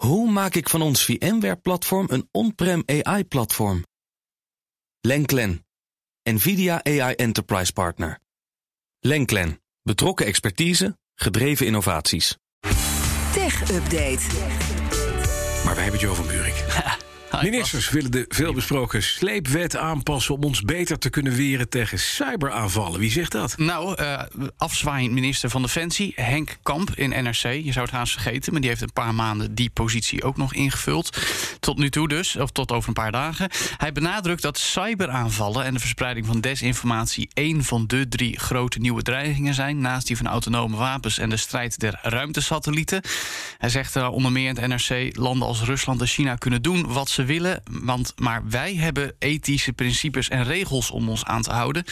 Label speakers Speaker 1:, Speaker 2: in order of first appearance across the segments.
Speaker 1: Hoe maak ik van ons VMware-platform een on-prem AI-platform? Lenklen, NVIDIA AI Enterprise Partner. Lenklen, betrokken expertise, gedreven innovaties.
Speaker 2: Tech Update.
Speaker 3: Maar wij hebben Joe van Buurik. Ministers willen de veelbesproken sleepwet aanpassen om ons beter te kunnen weren tegen cyberaanvallen. Wie zegt dat?
Speaker 4: Nou, uh, afzwaaiend minister van Defensie, Henk Kamp in NRC. Je zou het haast vergeten, maar die heeft een paar maanden die positie ook nog ingevuld. Tot nu toe dus, of tot over een paar dagen. Hij benadrukt dat cyberaanvallen en de verspreiding van desinformatie één van de drie grote nieuwe dreigingen zijn. Naast die van autonome wapens en de strijd der ruimtesatellieten. Hij zegt uh, onder meer in het NRC: landen als Rusland en China kunnen doen wat ze willen. Want, maar wij hebben ethische principes en regels om ons aan te houden.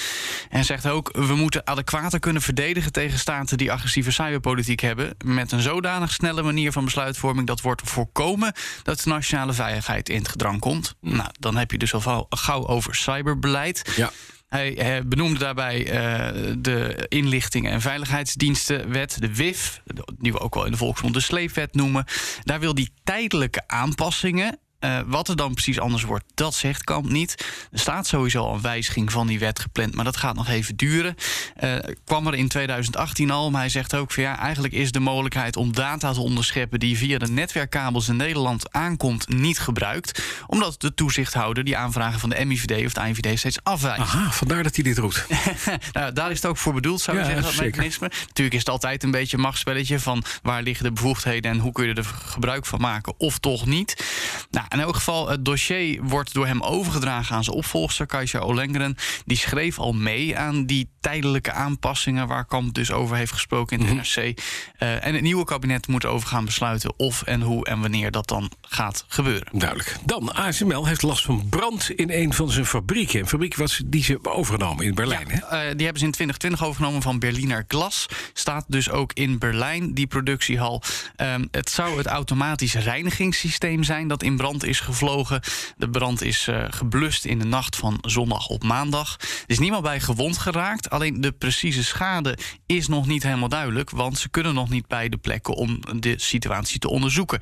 Speaker 4: En zegt ook, we moeten adequater kunnen verdedigen tegen staten die agressieve cyberpolitiek hebben. Met een zodanig snelle manier van besluitvorming dat wordt voorkomen dat de nationale veiligheid in het gedrang komt. Nou, dan heb je dus al gauw over cyberbeleid.
Speaker 3: Ja.
Speaker 4: Hij benoemde daarbij uh, de Inlichtingen en Veiligheidsdienstenwet, de WIF, die we ook wel in de volksmond de sleepwet noemen. Daar wil die tijdelijke aanpassingen uh, wat er dan precies anders wordt, dat zegt Kamp niet. Er staat sowieso een wijziging van die wet gepland, maar dat gaat nog even duren. Uh, kwam er in 2018 al, maar hij zegt ook van ja, eigenlijk is de mogelijkheid om data te onderscheppen die via de netwerkkabels in Nederland aankomt, niet gebruikt. Omdat de toezichthouder die aanvragen van de MIVD of de INVD steeds afwijst.
Speaker 3: Aha, vandaar dat hij dit roept.
Speaker 4: nou, daar is het ook voor bedoeld, zou je ja, zeggen, dat zeker. mechanisme. Natuurlijk is het altijd een beetje een machtsspelletje van waar liggen de bevoegdheden en hoe kun je er gebruik van maken, of toch niet. Nou, in elk geval, het dossier wordt door hem overgedragen aan zijn opvolger, Kajsa Olengren. Die schreef al mee aan die tijdelijke aanpassingen waar Kamp dus over heeft gesproken in de NRC. Uh, en het nieuwe kabinet moet over gaan besluiten of en hoe en wanneer dat dan gaat gebeuren.
Speaker 3: Duidelijk. Dan, ASML heeft last van brand in een van zijn fabrieken. Een fabriek was die ze hebben overgenomen in Berlijn.
Speaker 4: Ja,
Speaker 3: hè?
Speaker 4: Uh, die hebben ze in 2020 overgenomen van Berliner Glas. Staat dus ook in Berlijn, die productiehal. Um, het zou het automatisch reinigingssysteem zijn dat in brand is gevlogen. De brand is uh, geblust in de nacht van zondag op maandag. Er is niemand bij gewond geraakt. Alleen de precieze schade is nog niet helemaal duidelijk. Want ze kunnen nog niet bij de plekken om de situatie te onderzoeken.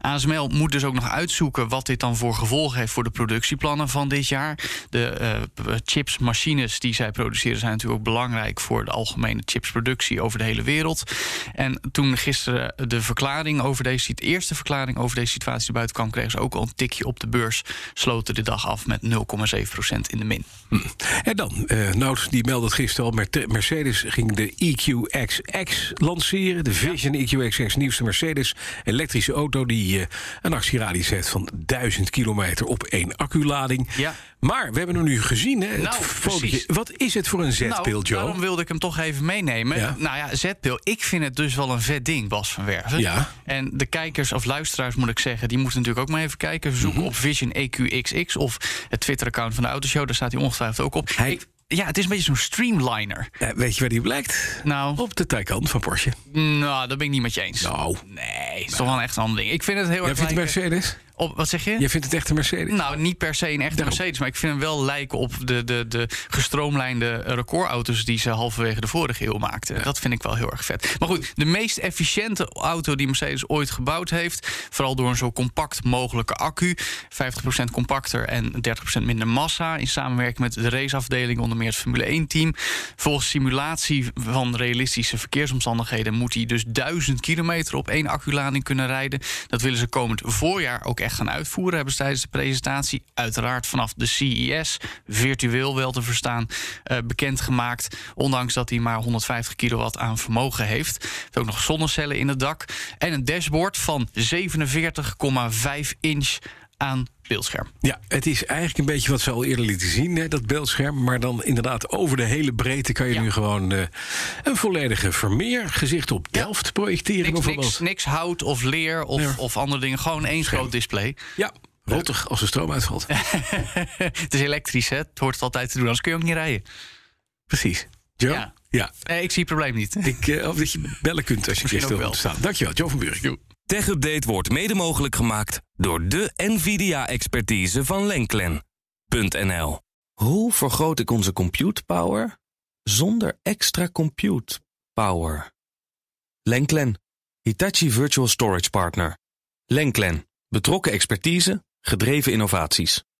Speaker 4: ASML moet dus ook nog uitzoeken wat dit dan voor gevolgen heeft voor de productieplannen van dit jaar. De uh, chips, machines die zij produceren zijn natuurlijk ook belangrijk voor de algemene chipsproductie over de hele wereld. En toen gisteren de verklaring over deze, de eerste verklaring over deze situatie buiten kwam, kregen ook al een tikje op de beurs. Sloten de dag af met 0,7% in de min.
Speaker 3: Hm. En dan, uh, Nout die meldde het gisteren al, Mercedes ging de EQXX lanceren. De Vision. EQXX, nieuwste Mercedes elektrische auto die uh, een actieradius heeft van 1000 kilometer op één acculading.
Speaker 4: Ja.
Speaker 3: Maar we hebben hem nu gezien, hè?
Speaker 4: Nou,
Speaker 3: het Wat is het voor een zetpil,
Speaker 4: nou,
Speaker 3: Joe?
Speaker 4: Daarom wilde ik hem toch even meenemen.
Speaker 3: Ja.
Speaker 4: Nou ja, zetpil. Ik vind het dus wel een vet ding, Bas van Werven.
Speaker 3: Ja.
Speaker 4: En de kijkers of luisteraars, moet ik zeggen, die moeten natuurlijk ook maar even kijken. Zoeken
Speaker 3: Mhm.
Speaker 4: op Vision EQXX of het Twitter-account van de Autoshow. Daar staat hij ongetwijfeld ook op.
Speaker 3: Hij-
Speaker 4: Ik- ja, het is een beetje zo'n streamliner.
Speaker 3: Ja, weet je waar die blijkt?
Speaker 4: Nou,
Speaker 3: Op de Taycan van Porsche.
Speaker 4: nou, dat ben ik niet met je eens.
Speaker 3: Nou,
Speaker 4: Nee, het is toch wel een echt een ander ding. Ik vind het heel
Speaker 3: jij
Speaker 4: erg
Speaker 3: vindt een
Speaker 4: lijken
Speaker 3: Mercedes?
Speaker 4: Op... Wat zeg je?
Speaker 3: Jij vindt het echt een Mercedes?
Speaker 4: Nou, niet per se een echte
Speaker 3: Daarom.
Speaker 4: Mercedes, maar ik vind hem wel lijken op de, de, de gestroomlijnde recordauto's die ze halverwege de vorige eeuw maakten. Dat vind ik wel heel erg vet. Maar goed, de meest efficiënte auto die Mercedes ooit gebouwd heeft, vooral door een zo compact mogelijke accu, 50% compacter en 30% minder massa, in samenwerking met de raceafdeling, onder meer het Formule 1-team. Volgens simulatie van realistische verkeersomstandigheden moet hij dus 1000 kilometer op één acculading kunnen rijden. Dat willen ze komend voorjaar ook echt gaan uitvoeren, hebben ze tijdens de presentatie. Uiteraard vanaf de CES, virtueel wel te verstaan, eh, bekendgemaakt. Ondanks dat hij maar 150 kilowatt aan vermogen heeft. Heeft ook nog zonnecellen in het dak. En een dashboard van 47,5 inch aan beeldscherm.
Speaker 3: Ja, het is eigenlijk een beetje wat ze al eerder lieten zien, hè, dat beeldscherm. Maar dan inderdaad over de hele breedte kan je
Speaker 4: Ja.
Speaker 3: nu gewoon eh, een volledige Vermeer gezicht op Delft projecteren
Speaker 4: Niks,
Speaker 3: bijvoorbeeld.
Speaker 4: niks, niks hout of leer of,
Speaker 3: Ja.
Speaker 4: of andere dingen. Gewoon één groot display.
Speaker 3: Ja, rottig als de stroom uitvalt.
Speaker 4: het is elektrisch, hè? Het hoort het altijd te doen, anders kun je ook niet rijden.
Speaker 3: Precies. Joe?
Speaker 4: Ja.
Speaker 3: Ja.
Speaker 4: Nee, ik zie het probleem niet.
Speaker 3: Ik, eh, of dat je bellen kunt als je
Speaker 4: Misschien
Speaker 3: stil wilt staan. Dankjewel, Joe van Buurik.
Speaker 1: Tech Update wordt mede mogelijk gemaakt door de NVIDIA-expertise van Lenklen.nl. Hoe vergroot ik onze compute power zonder extra compute power? Lenklen, Hitachi Virtual Storage Partner. Lenklen. Betrokken expertise, gedreven innovaties.